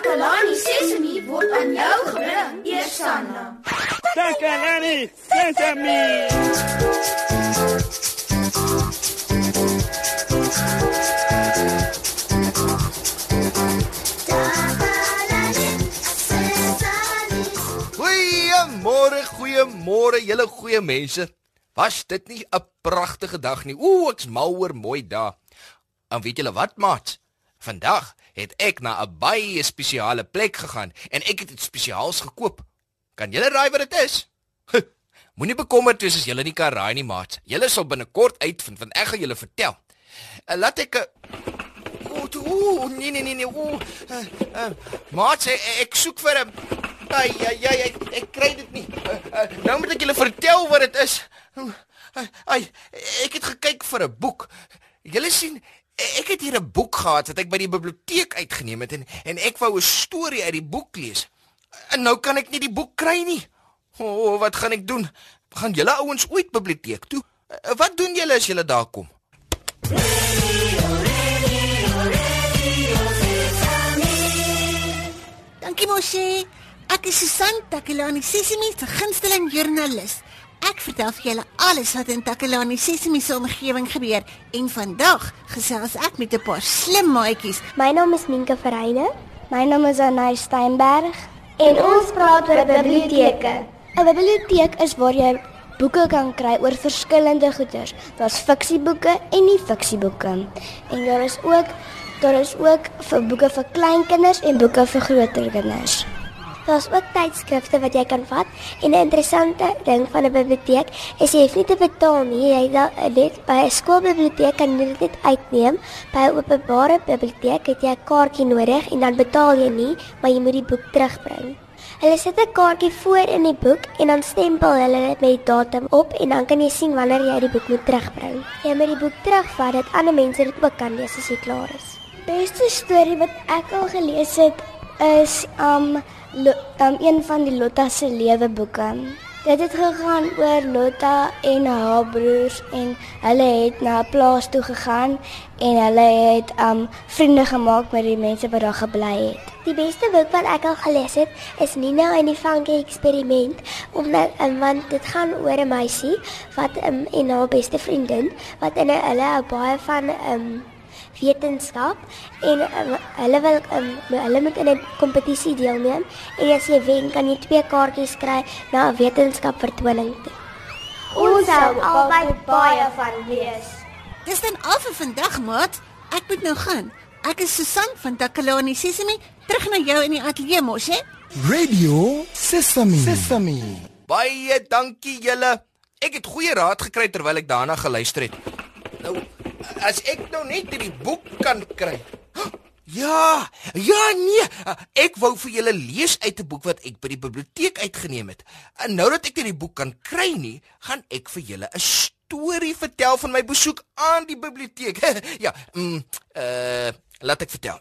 Takalani Sesemi word aan jou gebring, Eersanna. Takalani Sesemi. Goeiemôre, goeiemôre julle goeie mense. Was dit nie 'n pragtige dag nie? Ooh, ek's mal oor mooi dae. En weet julle wat, maat? Vandag het ek na 'n baie spesiale plek gegaan en ek het iets spesiaals gekoop. Kan julle raai wat dit is? Moenie bekommerd wees as julle nie kan raai nie, maat. Julle sal binnekort uitvind want ek gaan julle vertel. Uh, laat ek 'n Ooh, nee nee nee nee. Ooh. Uh, uh, maat, ek, ek soek vir 'n Ai ai ai ek, ek kry dit nie. Uh, uh, nou moet ek julle vertel wat dit is. Ai, ai ek het gekyk vir 'n boek. Julle sien ek het hier 'n boek gehad wat ek by die biblioteek uitgeneem het en en ek wou 'n storie uit die boek lees. En nou kan ek nie die boek kry nie. O, oh, wat gaan ek doen? Gaan julle ouens ooit biblioteek toe? Uh, wat doen julle as julle daar kom? Dankie mosie. Ek is Susan Takelani Sesimi, se gunsteling joernalis. Ek vertel vir julle alles wat in Takelani Sesimi se omgewing gebeur en vandag gesels ek met 'n paar slim maatjies. My naam is Minke Verheyne. My naam is Anay Steinberg en ons praat oor biblioteke. 'n Biblioteek is waar jy boeke kan kry oor verskillende goeders. Daar's fiksieboeke en nie fiksieboeke. En daar is ook daar is ook vir boeke vir kleinkinders en boeke vir groter kinders. Daar's ook tydskrifte wat jy kan vat en 'n interessante ding van 'n biblioteek is jy hoef nie te betaal nie. Jy net by 'n skoolbiblioteek kan jy dit uitneem. By 'n openbare biblioteek het jy 'n kaartjie nodig en dan betaal jy nie, maar jy moet die boek terugbring. Hulle sit 'n kaartjie voor in die boek en dan stempel hulle dit met die datum op en dan kan jy sien wanneer jy die boek moet terugbring. Jy moet die boek terugvat dat ander mense dit ook kan lees as jy klaar is. Beste storie wat ek al gelees het is um um, een van die Lotta se leweboeke. Dit het gegaan oor Lotta en haar broers en hulle het na 'n plaas toe gegaan en hulle het um vriende gemaak met die mense wat daar gebly het. Die beste boek wat ek al gelees het is Nina en die Vankie eksperiment omdat um, want dit gaan oor 'n meisie wat um, en haar beste vriendin wat in 'n hulle baie van um wetenskap en um, hulle wil um, hulle moet in 'n kompetisie deelneem en as jy wen kan jy twee kaartjies kry na 'n wetenskapvertoning. Ons sal albei baie van wees. Dis dan al vir vandag, maat. Ek moet nou gaan. Ek is Susan van Takalani Sesimi, terug na jou in die ateljee mos, hè? Radio Sesami. Sesami. Baie dankie julle. Ek het goeie raad gekry terwyl ek daarna geluister het. Nou as ek nou net hierdie boek kan kry. Ja, ja nee, ek wou vir julle lees uit 'n boek wat ek by die biblioteek uitgeneem het. En nou dat ek hierdie boek kan kry nie, gaan ek vir julle 'n storie vertel van my besoek aan die biblioteek. ja, mm, uh laat ek vertel.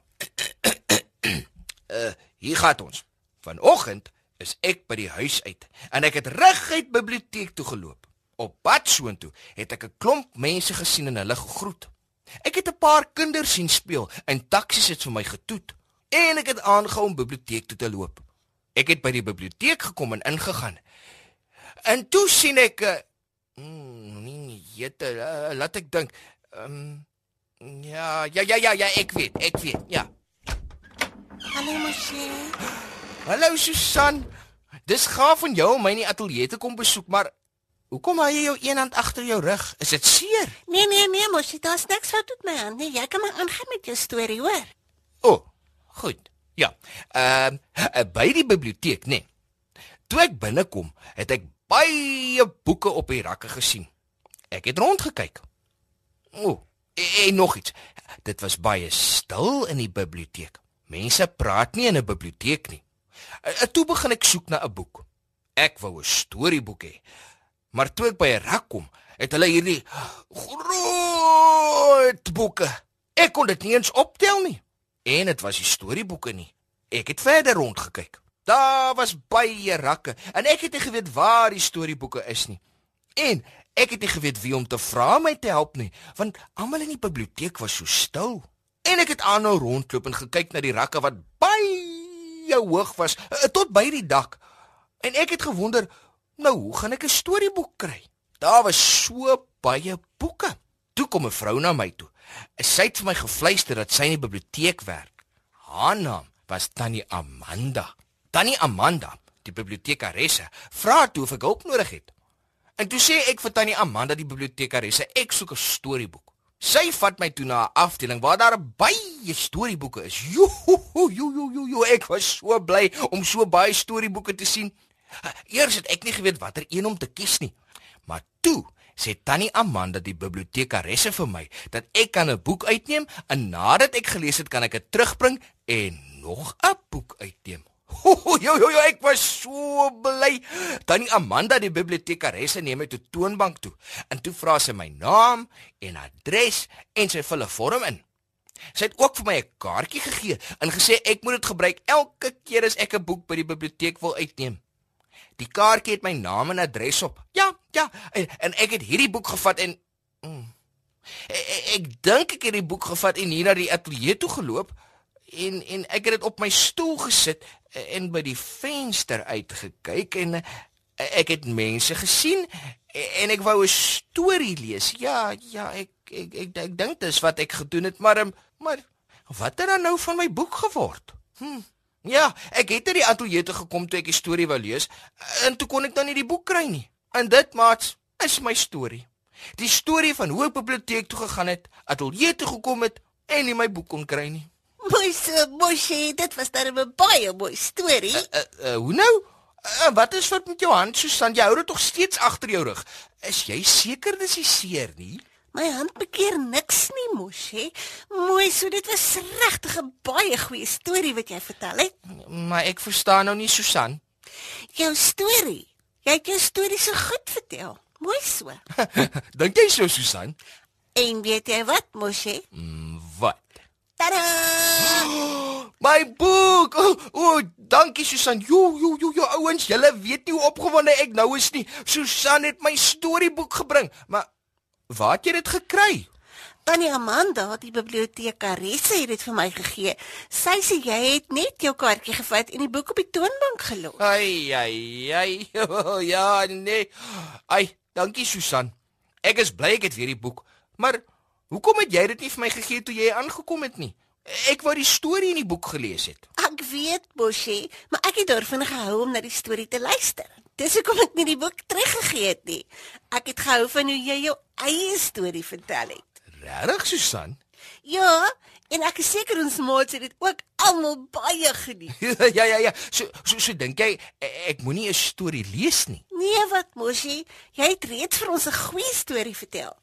uh hier gaan ons. Vanoggend is ek by die huis uit en ek het reguit biblioteek toe geloop. Op pad soontoe het ek 'n klomp mense gesien en hulle gegroet. Ek het 'n paar kinders sien speel en taksies het vir my getoet en ek het aangehou om biblioteek toe te loop. Ek het by die biblioteek gekom en ingegaan. En toe sien ek 'n mm, nee, jette, uh, laat ek dink. Um, ja, ja, ja, ja, ja, ek weet, ek weet. Ja. Hallo Mosie. Hallo Susan. Dis gaaf van jou om my in die ateljee te kom besoek, maar Hoekom hou jy jou een hand agter jou rug? Is dit seer? Nee nee nee, mos, dit is niks fout met my hand nie. Jy kan maar aangaan met jou storie, hoor. O, oh, goed. Ja. Ehm uh, by die biblioteek, nee. Toe ek binnekom, het ek baie boeke op die rakke gesien. Ek het rondgekyk. O, oh, en, en nog iets. Dit was baie stil in die biblioteek. Mense praat nie in 'n biblioteek nie. Uh, toe begin ek soek na 'n boek. Ek wou 'n storieboek hê. Maar toe ek by 'n rak kom, het hulle hierdie groot boeke. Ek kon dit nie eens optel nie. En dit was nie storieboeke nie. Ek het verder rondgekyk. Daar was baie rakke en ek het nie geweet waar die storieboeke is nie. En ek het nie geweet wie om te vra om my te help nie, want almal in die biblioteek was so stil. En ek het aanhou rondloop en gekyk na die rakke wat baie hoog was, uh, tot by die dak. En ek het gewonder, nou hoe gaan ek 'n storieboek kry? Daar was so baie boeke. Toe kom 'n vrou na my toe. Sy het vir my gefluister dat sy in die biblioteek werk. Haar naam was Tannie Amanda. Tannie Amanda, die bibliotekaresse, vra toe of ek hulp nodig het. En toe sê ek vir Tannie Amanda die bibliotekaresse, ek soek 'n storieboek. Sy vat my toe na 'n afdeling waar daar baie storieboeke is. Jo, jo, jo, jo, jo, ek was so bly om so baie storieboeke te sien. Eers het ek nie geweet watter een om te kies nie. Maar toe sê Tannie Amanda die bibliotekaresse vir my dat ek kan 'n boek uitneem en nadat ek gelees het kan ek dit terugbring en nog 'n boek uitneem. Jo jo jo ek was so bly. Tannie Amanda die bibliotekaresse neem my toe toonbank toe en toe vra sy my naam en adres en sy vul 'n vorm in. Sy het ook vir my 'n kaartjie gegee en gesê ek moet dit gebruik elke keer as ek 'n boek by die biblioteek wil uitneem. Die kaartjie het my naam en adres op. Ja, ja, en, en ek het hierdie boek gevat en mm, ek, ek dink ek het die boek gevat en hier na die ateljee toe geloop en en ek het dit op my stoel gesit en by die venster uitgekyk en eh, ek het mense gesien en ek wou 'n storie lees. Ja, ja, ek ek ek, ek dink dis wat ek gedoen het, maar ehm, maar wat het dan nou van my boek geword? Hm. Ja, ek het uit die ateljee toe gekom toe ek die storie wou lees en toe kon ek dan nie die boek kry nie. En dit maats is my storie. Die storie van hoe ek biblioteek toe gegaan het, ateljee toe gekom het en nie my boek kon kry nie. Mooi so, mosie, dit was dan 'n baie mooi storie. Uh, uh, uh, hoe nou? Uh, wat is wat met jou hand, Susan? Jy hou dit tog steeds agter jou rug. Is jy seker dis nie seer nie? My hand bekeer niks nie, mosie. Mooi so, dit was regtig 'n baie goeie storie wat jy vertel het. Maar ek verstaan nou nie, Susan. Jou storie. Jy het jou storie so goed vertel. Mooi so. Dink jy so, Susan? En weet jy wat, mosie? Mm, wat? Tada! My boek. O, oh, oh, dankie Susan. Jo, jo, jo, jo ouens, julle weet nie hoe opgewonde ek nou is nie. Susan het my storieboek gebring, maar waar het jy dit gekry? Tannie Amanda, die bibliotekaresse het dit vir my gegee. Sy sê jy het net jou kaartjie gevat en die boek op die toonbank gelos. Ai ai ai. Ja, nee. Ai, dankie Susan. Ek is bly ek het weer die boek. Maar hoekom het jy dit nie vir my gegee toe jy aangekom het nie? Ek wou die storie in die boek gelees het. Ek weet, Bosie, maar ek het daarvan gehou om na die storie te luister. Dis hoekom ek nie die boek teruggegee het nie. Ek het gehou van hoe jy jou eie storie vertel het. Regtig, Susan? Ja, en ek is seker ons maats het dit ook almal baie geniet. ja ja ja. So so, so dink jy e- ek moenie 'n storie lees nie. Nee, wat Moshi, jy het reeds vir ons 'n goeie storie vertel.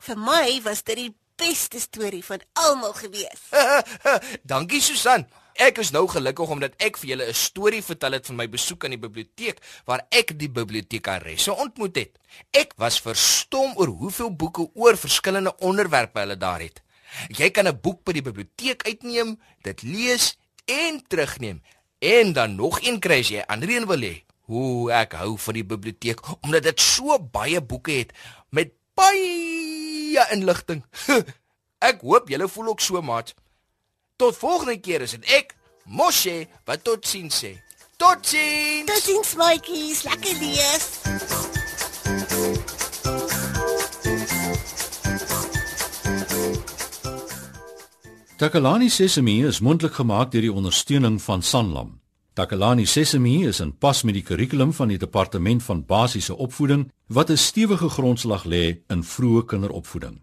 Vir my was dit die beste storie van almal gewees. Dankie Susan. Ek is nou gelukkig omdat ek vir julle 'n storie vertel het van my besoek aan die biblioteek waar ek die bibliotekaresse ontmoet het. Ek was verstom oor hoeveel boeke oor verskillende onderwerpe hulle daar het. Jy kan 'n boek by die biblioteek uitneem, dit lees en terugneem en dan nog een kry as jy ander een wil hê. Hoe ek hou van die biblioteek omdat dit so baie boeke het met baie inligting. ek hoop julle voel ook so, maat. Tot volgende keer is dit ek, Moshe, wat tot sien sê. Totsiens. Totsiens, maatjies, lekker lees. Takalani Sesemi is mondelik gemaak deur die ondersteuning van Sanlam. Takalani Sesemi is in pas met die kurrikulum van die departement van basiese opvoeding wat 'n stewige grondslag lê in vroeë kinderopvoeding.